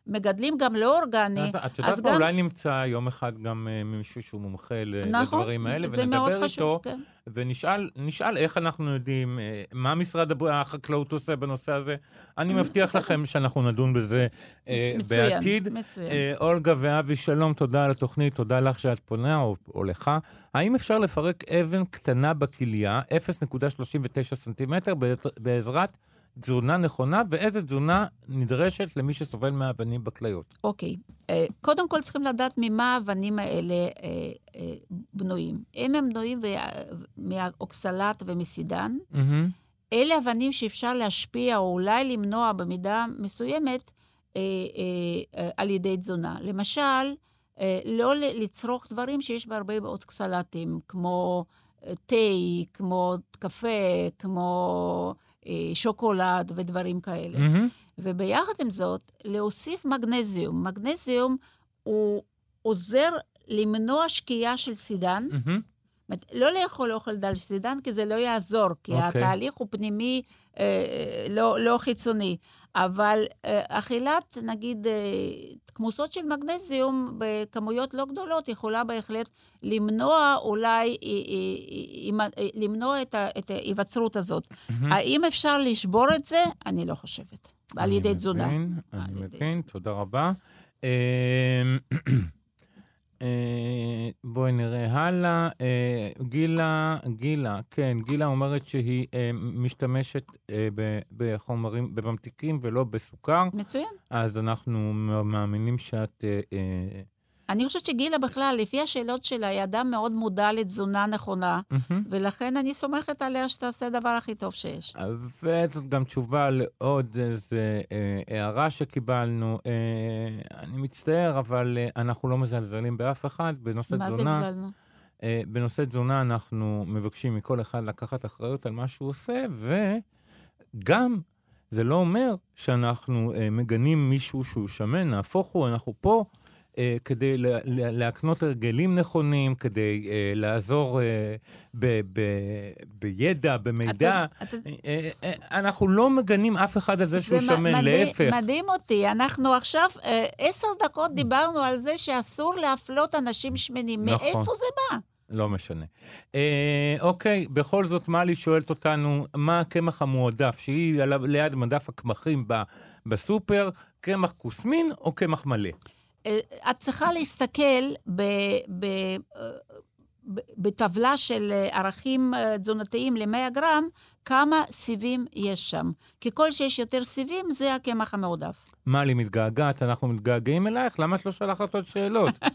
מגדלים גם לא אורגני, את יודעת מה, אולי נמצא יום אחד גם uh, מישהו שהוא מומחה נכון, לדברים האלה, ונדבר איתו, כן. ונשאל איך אנחנו יודעים, uh, מה משרד החקלאות עושה בנושא הזה. אני <coughs> מבטיח לכם שאנחנו נדון בזה uh, מצוין, בעתיד. מצוין. אולגה ואבי, שלום, תודה על התוכנית, תודה לך שאת פונה, או, או לך. האם אפשר לפרק אבן קטנה בכליה, 0.39 סנטימטר, בעזרת... תזונה נכונה ואיזה תזונה נדרשת למי שסובל מאבנים בכליות. אוקיי. Okay. אה, קודם כל צריכים לדעת ממה האבנים האלה uh, uh, בנויים. אם הם בנויים מאוקסלט ומסידן, mm-hmm. אלה אבנים שאפשר להשפיע או אולי למנוע במידה מסוימת uh, uh, uh, על ידי תזונה. למשל, uh, לא לצרוך דברים שיש בהרבה מאוד אוקסלטים, כמו תה, כמו קפה, כמו... אה, שוקולד ודברים כאלה. Mm-hmm. וביחד עם זאת, להוסיף מגנזיום. מגנזיום הוא עוזר למנוע שקיעה של סידן. Mm-hmm. לא לאכול אוכל דל סידן, כי זה לא יעזור, כי okay. אוקיי. התהליך הוא פנימי, אה, לא, לא חיצוני. אבל אה, אכילת, נגיד, אה, כמוסות של מגנזיום בכמויות לא גדולות יכולה בהחלט למנוע אולי, אה, למנוע את ההיווצרות הזאת. Mm-hmm. האם אפשר לשבור את זה? אני לא חושבת. על ידי תזונה. אני מבין, תודה רבה. אה, בואי נראה הלאה. אה, גילה, גילה, כן, גילה אומרת שהיא אה, משתמשת בחומרים, בממתיקים ולא בסוכר. מצוין. אז אנחנו מאמינים שאת אני חושבת שגילה בכלל, לפי השאלות שלה, היא אדם מאוד מודע לתזונה נכונה, mm-hmm. ולכן אני סומכת עליה שתעשה הדבר הכי טוב שיש. וזאת גם תשובה לעוד איזו אה, הערה שקיבלנו. אה, אני מצטער, אבל אה, אנחנו לא מזלזלים באף אחד בנושא מה תזונה. מה זה זלזלנו? אה, בנושא תזונה אנחנו מבקשים מכל אחד לקחת אחריות על מה שהוא עושה, וגם... זה לא אומר שאנחנו אה, מגנים מישהו שהוא שמן, נהפוך הוא, אנחנו פה אה, כדי להקנות הרגלים נכונים, כדי אה, לעזור אה, ב, ב, בידע, במידע. אתה. אה, אה, אנחנו לא מגנים אף אחד על זה שהוא שמן, מדהים, להפך. מדהים אותי. אנחנו עכשיו אה, עשר דקות דיברנו על זה שאסור להפלות אנשים שמנים. נכון. מאיפה זה בא? לא משנה. אה, אוקיי, בכל זאת, מלי שואלת אותנו, מה הקמח המועדף, שהיא ליד מדף הקמחים בסופר, קמח כוסמין או קמח מלא? אה, את צריכה להסתכל ב, ב, ב, בטבלה של אה, ערכים אה, תזונתיים ל-100 גרם, כמה סיבים יש שם. ככל שיש יותר סיבים, זה הקמח המועדף. מה, לי מתגעגעת? אנחנו מתגעגעים אלייך? למה את לא שלחת עוד שאלות? <laughs>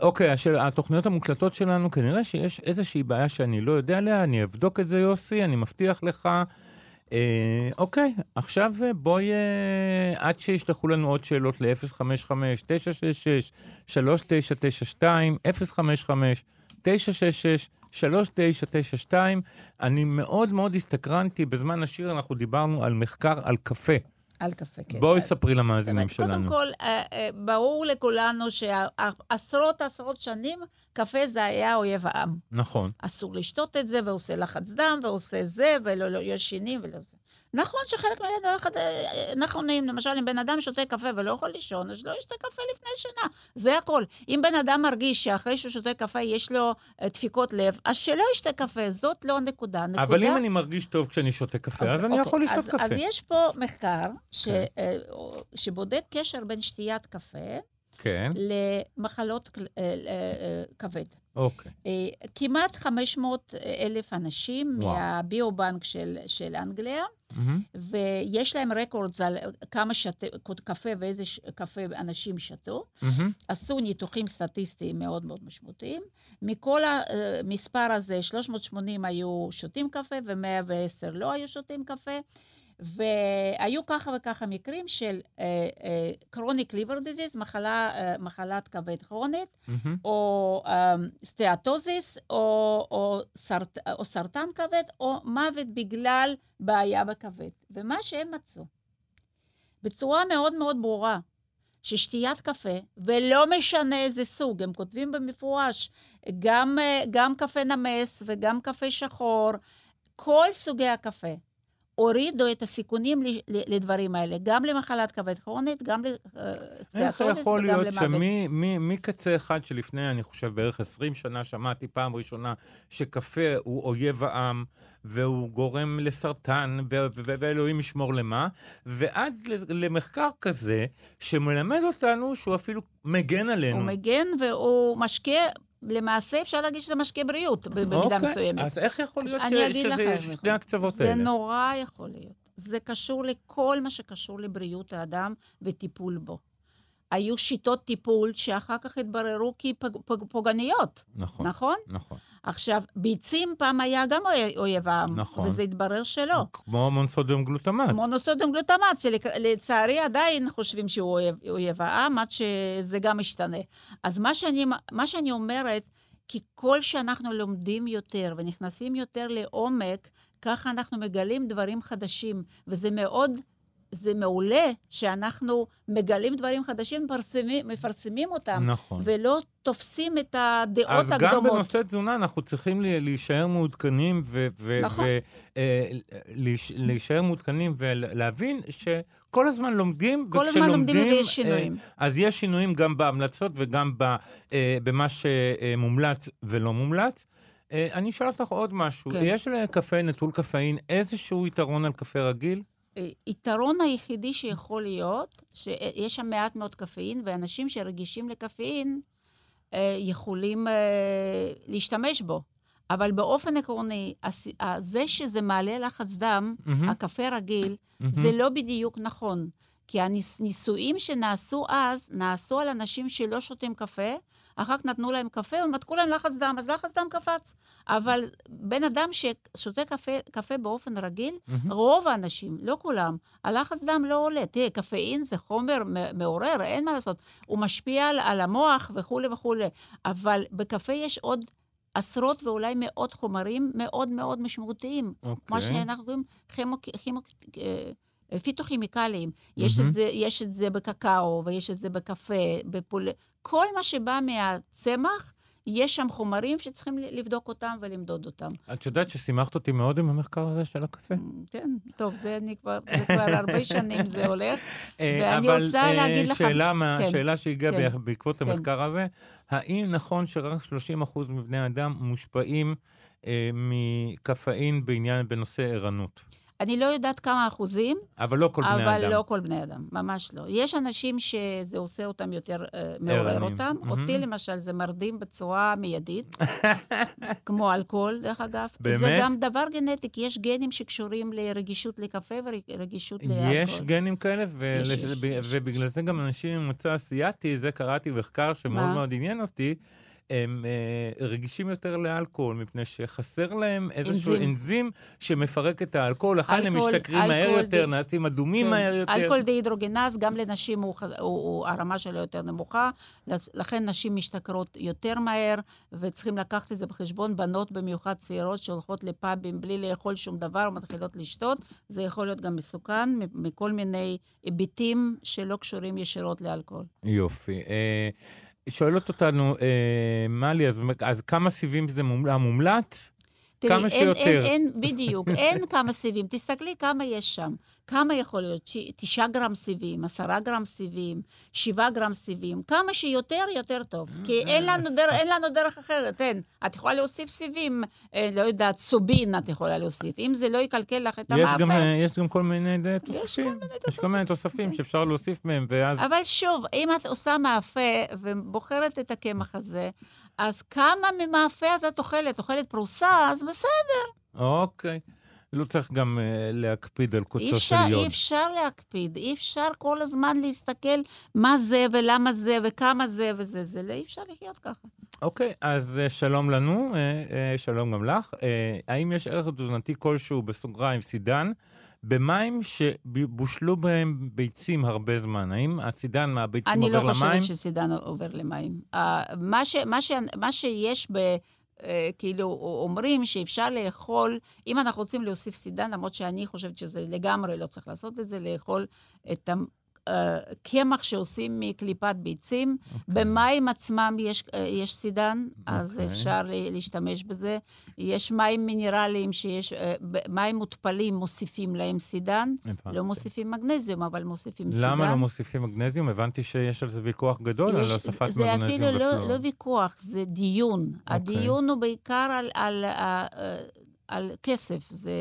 אוקיי, השאל, התוכניות המוקלטות שלנו, כנראה שיש איזושהי בעיה שאני לא יודע עליה, אני אבדוק את זה, יוסי, אני מבטיח לך. אה, אוקיי, עכשיו אה, בואי, אה, עד שישלחו לנו עוד שאלות ל-055-966-3992, 055-966-3992. אני מאוד מאוד הסתקרנתי, בזמן השיר אנחנו דיברנו על מחקר על קפה. על קפה, כן. בואי ספרי למאזינים שלנו. קודם כל, אה, אה, ברור לכולנו שעשרות עשרות שנים, קפה זה היה אויב העם. נכון. אסור לשתות את זה, ועושה לחץ דם, ועושה זה, ולא לא, ישנים ולא זה. נכון שחלק מהם נכונים, למשל, אם בן אדם שותה קפה ולא יכול לישון, אז לא ישתה קפה לפני שינה. זה הכל. אם בן אדם מרגיש שאחרי שהוא שותה קפה יש לו uh, דפיקות לב, אז שלא ישתה קפה, זאת לא הנקודה. נקודה... אבל אם אני מרגיש טוב כשאני שותה קפה, אז, אז אני אוקיי, יכול לשתות אז, קפה. אז יש פה מחקר ש, כן. uh, שבודק קשר בין שתיית קפה כן. למחלות uh, כבד. אוקיי. Okay. Uh, כמעט 500 אלף אנשים וואו. מהביו-בנק של, של אנגליה, mm-hmm. ויש להם רקורדס על כמה שת... קפה ואיזה ש... קפה אנשים שתו. Mm-hmm. עשו ניתוחים סטטיסטיים מאוד מאוד משמעותיים. מכל המספר הזה, 380 היו שותים קפה ו-110 לא היו שותים קפה. והיו ככה וככה מקרים של chronic liver disease, מחלת כבד כרונית, mm-hmm. או uh, steatosis, או, או, סרט, או סרטן כבד, או מוות בגלל בעיה בכבד. ומה שהם מצאו, בצורה מאוד מאוד ברורה, ששתיית קפה, ולא משנה איזה סוג, הם כותבים במפורש, גם, גם קפה נמס וגם קפה שחור, כל סוגי הקפה, הורידו את הסיכונים לדברים האלה, גם למחלת כבד כרונית, גם לסטיאטוליס וגם למוות. איך יכול להיות שמקצה אחד שלפני, אני חושב, בערך 20 שנה, שמעתי פעם ראשונה שקפה הוא אויב העם, והוא גורם לסרטן, ואלוהים ישמור למה, ועד למחקר כזה, שמלמד אותנו שהוא אפילו מגן עלינו. הוא מגן והוא משקיע למעשה אפשר להגיד שזה משקה בריאות, במידה אוקיי, מסוימת. אז איך יכול להיות ש- שזה שני הקצוות האלה? זה נורא יכול להיות. זה קשור לכל מה שקשור לבריאות האדם וטיפול בו. היו שיטות טיפול שאחר כך התבררו כפוגעניות. נכון. נכון? נכון. עכשיו, ביצים פעם היה גם אויב העם, נכון. וזה התברר שלא. כמו מונוסודיום גלוטמט. מונוסודיום גלוטמט, שלצערי עדיין חושבים שהוא אויב, אויב העם, עד שזה גם משתנה. אז מה שאני, מה שאני אומרת, ככל שאנחנו לומדים יותר ונכנסים יותר לעומק, ככה אנחנו מגלים דברים חדשים, וזה מאוד זה מעולה שאנחנו מגלים דברים חדשים, מפרסמים, מפרסמים אותם. נכון. ולא תופסים את הדעות אז הקדומות. אז גם בנושא תזונה אנחנו צריכים להישאר מעודכנים, ו- ו- נכון. ולהישאר אה, מעודכנים ולהבין שכל הזמן לומדים, כל הזמן לומדים ויש אה, שינויים. אז יש שינויים גם בהמלצות וגם אה, במה שמומלץ ולא מומלץ. אני אשאל אותך עוד משהו. כן. יש לקפה נטול קפאין איזשהו יתרון על קפה רגיל? היתרון היחידי שיכול להיות, שיש שם מעט מאוד קפאין, ואנשים שרגישים לקפאין אה, יכולים אה, להשתמש בו. אבל באופן עקרוני, זה שזה מעלה לחץ דם, mm-hmm. הקפה רגיל, mm-hmm. זה לא בדיוק נכון. כי הניסויים שנעשו אז, נעשו על אנשים שלא שותים קפה, אחר כך נתנו להם קפה ומתקו להם לחץ דם, אז לחץ דם קפץ. אבל בן אדם ששותה קפה, קפה באופן רגיל, mm-hmm. רוב האנשים, לא כולם, הלחץ דם לא עולה. תראה, קפאין זה חומר מעורר, אין מה לעשות. הוא משפיע על, על המוח וכולי וכולי. אבל בקפה יש עוד... עשרות ואולי מאות חומרים מאוד מאוד משמעותיים. Okay. מה אוקיי. שאנחנו קוראים כימו, כימו, אה, פיתוכימיקליים. Mm-hmm. יש, את זה, יש את זה בקקאו, ויש את זה בקפה, בפול... כל מה שבא מהצמח, יש שם חומרים שצריכים לבדוק אותם ולמדוד אותם. את יודעת ששימחת אותי מאוד עם המחקר הזה של הקפה. כן, טוב, זה, אני כבר, זה כבר הרבה <laughs> שנים זה הולך, אה, ואני רוצה אה, להגיד לך... אבל שאלה שהגיעה כן, בעקבות כן. המחקר הזה, האם נכון שרק 30% מבני האדם מושפעים אה, מקפאין בנושא ערנות? אני לא יודעת כמה אחוזים. אבל לא כל בני אדם. אבל לא כל בני אדם, ממש לא. יש אנשים שזה עושה אותם יותר, uh, מעורר אותם. Mm-hmm. אותי למשל זה מרדים בצורה מיידית, <laughs> כמו אלכוהול, דרך אגב. באמת? זה גם דבר גנטי, כי יש גנים שקשורים לרגישות לקפה ורגישות לאלכוהול. יש גנים כאלה, ו- יש, לש- יש, יש. ובגלל זה גם אנשים עם מוצא אסיאתי, זה קראתי מחקר שמאוד מאוד עניין אותי. הם אה, רגישים יותר לאלכוהול, מפני שחסר להם איזשהו אנזים, אנזים שמפרק את האלכוהול, לכן הם משתכרים מהר יותר, די... נעשים אדומים כן. מהר יותר. אלכוהול דהידרוגנז, גם לנשים הוא, הוא, הוא, הרמה שלו יותר נמוכה, לכן נשים משתכרות יותר מהר, וצריכים לקחת את זה בחשבון. בנות במיוחד צעירות שהולכות לפאבים בלי לאכול שום דבר ומתחילות לשתות, זה יכול להיות גם מסוכן מכל מיני היבטים שלא קשורים ישירות לאלכוהול. יופי. אה... שואלת אותנו, אה, מלי, אז, אז כמה סיבים זה מומלץ? תראי, כמה אין, שיותר. אין, אין, בדיוק, אין כמה סיבים. תסתכלי כמה יש שם. כמה יכול להיות? תשעה גרם סיבים, עשרה גרם סיבים, שבעה גרם סיבים. כמה שיותר, יותר טוב. כי אין לנו, דרך, אין לנו דרך אחרת, אין. את יכולה להוסיף סיבים, אה, לא יודעת, סובין את יכולה להוסיף. אם זה לא יקלקל לך את המאפה. גם, אה, יש גם כל מיני תוספים. יש כל מיני תוספים. שאפשר להוסיף מהם, ואז... אבל שוב, אם את עושה מאפה ובוחרת את הקמח הזה, אז כמה ממאפה אז את אוכלת? אוכלת פרוסה, אז בסדר. אוקיי. לא צריך גם uh, להקפיד על קוצו של יוד. אי אפשר להקפיד, אי אפשר כל הזמן להסתכל מה זה ולמה זה וכמה זה וזה, זה לא אי אפשר לחיות ככה. אוקיי, okay, אז uh, שלום לנו, uh, uh, שלום גם לך. Uh, האם יש ערך תזונתי כלשהו, בסוגריים, סידן, במים שבושלו בהם ביצים הרבה זמן? האם הסידן מהביצים עובר למים? אני לא חושבת שסידן עובר למים. Uh, מה, ש, מה, ש, מה שיש ב... אה, כאילו אומרים שאפשר לאכול, אם אנחנו רוצים להוסיף סידן, למרות שאני חושבת שזה לגמרי לא צריך לעשות את זה, לאכול את קמח שעושים מקליפת ביצים. במים עצמם יש, אה, יש סידן, אז אוקיי. אפשר להשתמש בזה. יש מים מינרליים שיש, אה, מים מותפלים מוסיפים להם סידן. הבנתי. לא מוסיפים מגנזיום, אבל מוסיפים סידן. למה לא מוסיפים מגנזיום? הבנתי שיש על זה ויכוח גדול, על יש- הוספת זה מגנזיום אפילו לא, בפלואור. לא ויכוח, זה דיון. אוקיי. הדיון הוא בעיקר על, על, על, על כסף, זה,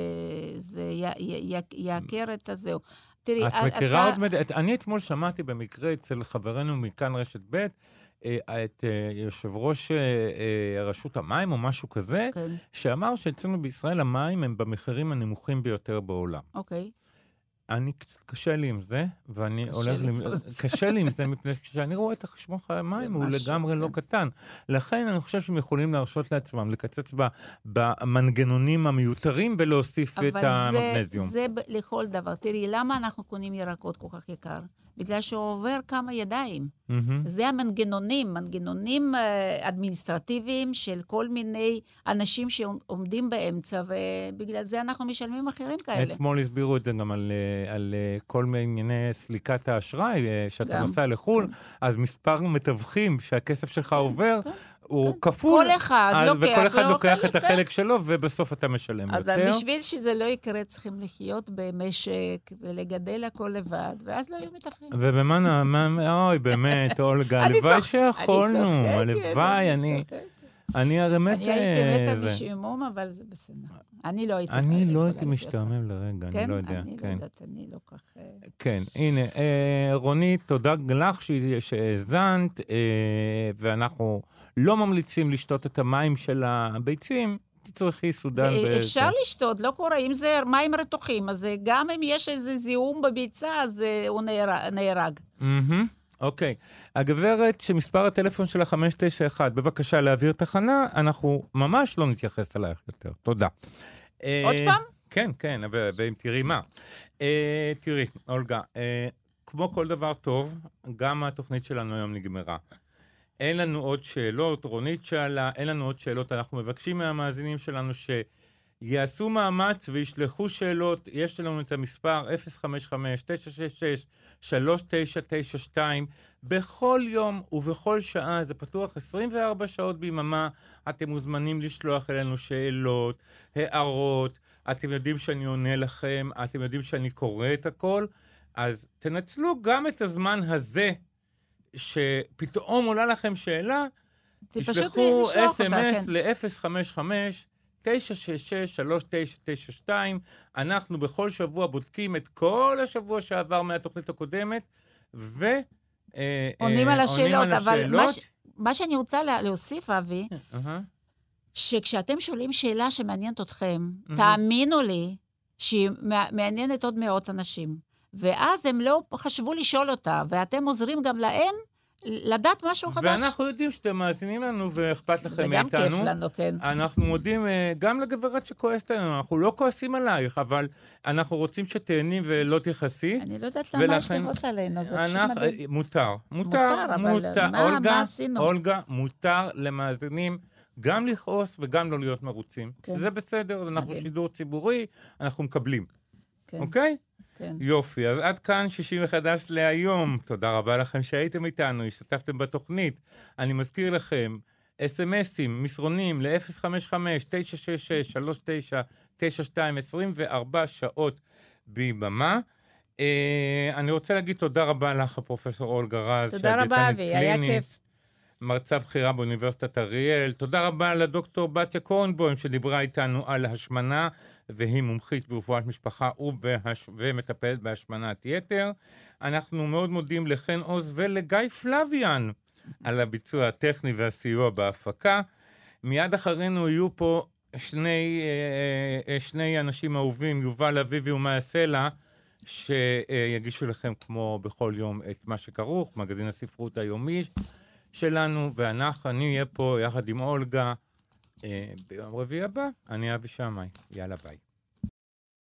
זה י, י, י, יעקר את הזהו. תראי, את אתה- מכירה עוד... מד... אני אתמול שמעתי במקרה אצל חברנו מכאן רשת ב', אה, את אה, יושב ראש אה, רשות המים או משהו כזה, כן, שאמר שאצלנו בישראל המים הם במחירים הנמוכים ביותר בעולם. אוקיי. אני, קצת קשה לי עם זה, ואני הולך... לי. קשה לי עם זה, מפני שכשאני רואה את החשבון המים, הוא לגמרי לא כן. קטן. לכן אני חושב שהם יכולים להרשות לעצמם לקצץ ב- במנגנונים המיותרים ולהוסיף את אבל המגנזיום. זה, זה לכל דבר. תראי, למה אנחנו קונים ירקות כל כך יקר? בגלל שהוא עובר כמה ידיים. מהמם. זה המנגנונים, מנגנונים אה, אדמיניסטרטיביים של כל מיני אנשים שעומדים באמצע, ובגלל זה אנחנו משלמים מחירים כאלה. אתמול הסבירו את זה גם על, אה, על אה, כל מיני ענייני סליקת האשראי, אה, שאתה. נוסע לחו"ל, אז מספר מתווכים שהכסף שלך עובר, כן, הוא כפול. כל אחד אז- לוקח וכל אחד לו לוקח את החלק שלו, ובסוף אתה משלם אז יותר. בשביל שזה לא יקרה, צריכים לחיות במשק ולגדל הכל לבד, ואז לא יהיו מתווכים. ובמה, אוי, באמת, <laughs> אולגה, הלוואי שיכולנו, הלוואי, אני. אני הרי מת... אני הייתי אה, מתה. משעמום, אבל זה בסדר. אני לא הייתי... אני לא הייתי משתעמם לרגע. אני לא יודע. כן? אני לא כן. יודעת, אני לא כך... אה, כן, הנה, אה, רונית, תודה לך שהאזנת, ואנחנו לא ממליצים לשתות את המים של הביצים, תצרכי סודן. אפשר לשתות, לא קורה. אם זה מים רתוחים, אז גם אם יש איזה זיהום בביצה, אז הוא נהרג- נהרג. אוקיי. הגברת שמספר הטלפון שלה 591, בבקשה להעביר תחנה, אנחנו ממש לא נתייחס אלייך יותר. תודה. עוד אה, פעם? כן, כן, ואם תראי מה. אה, תראי, אולגה, אה, כמו כל דבר טוב, גם התוכנית שלנו היום נגמרה. אין לנו עוד שאלות, רונית שאלה, אין לנו עוד שאלות. אנחנו מבקשים מהמאזינים שלנו יעשו מאמץ וישלחו שאלות. יש לנו את המספר 055-966-3992 בכל יום ובכל שעה, זה פתוח 24 שעות ביממה. אתם מוזמנים לשלוח אלינו שאלות, הערות. אתם יודעים שאני עונה לכם, אתם יודעים שאני קורא את הכל, אז תנצלו גם את הזמן הזה, שפתאום עולה לכם שאלה, תשלחו אס.אם.אס ל-055. 966-3992. אנחנו בכל שבוע בודקים את כל השבוע שעבר מהתוכנית הקודמת, ו... אה, עונים על אה, השאלות, אבל מה, שאני רוצה להוסיף, אבי, כן, שכשאתם שואלים שאלה שמעניינת אתכם, תאמינו לי שהיא מעניינת עוד מאות אנשים. ואז הם לא חשבו לשאול אותה, ואתם עוזרים גם להם לדעת משהו חדש. ואנחנו יודעים שאתם מאזינים לנו ואכפת לכם זה גם כיף מאיתנו. לנו, כן. אנחנו מודים אה, גם לגברת שכועסת עלינו, אנחנו לא כועסים עלייך, אבל אנחנו רוצים שתהני ולא תכעסי. אני לא יודעת למה יש לכעוס עלינו, זה פשוט מדהים. מותר, מותר, מותר, אבל. מה- אולגה, מה עשינו? אולגה, מותר למאזינים גם לכעוס וגם לא להיות מרוצים. כן. זה בסדר, אנחנו מדהים. שידור ציבורי, אנחנו מקבלים, כן, אוקיי? כן. יופי, אז עד כאן 60 מחדש להיום. תודה רבה לכם שהייתם איתנו, השתתפתם בתוכנית. אני מזכיר לכם, אס.אם.אסים, מסרונים ל-055-966-3992, 24 שעות ביממה. אה, אני רוצה להגיד תודה רבה לך, פרופסור אולגה רז, תודה רבה, אבי, היה כיף. מרצה בכירה באוניברסיטת אריאל. תודה רבה לדוקטור בתיה קורנבוים, שדיברה איתנו על השמנה, והיא מומחית ברפואת משפחה ובהש... ומטפלת בהשמנת יתר. אנחנו מאוד מודים לחן עוז ולגיא פלוויאן על הביצוע הטכני והסיוע בהפקה. מיד אחרינו יהיו פה שני, אה, אה, שני אנשים אהובים, יובל אביבי ומאיה סלע, שיגישו לכם כמו בכל יום את מה שכרוך, מגזין הספרות היומי שלנו, ואנחנו, אני אהיה פה יחד עם אולגה אה, ביום רביעי הבא. אני אבי שמאי. יאללה ביי.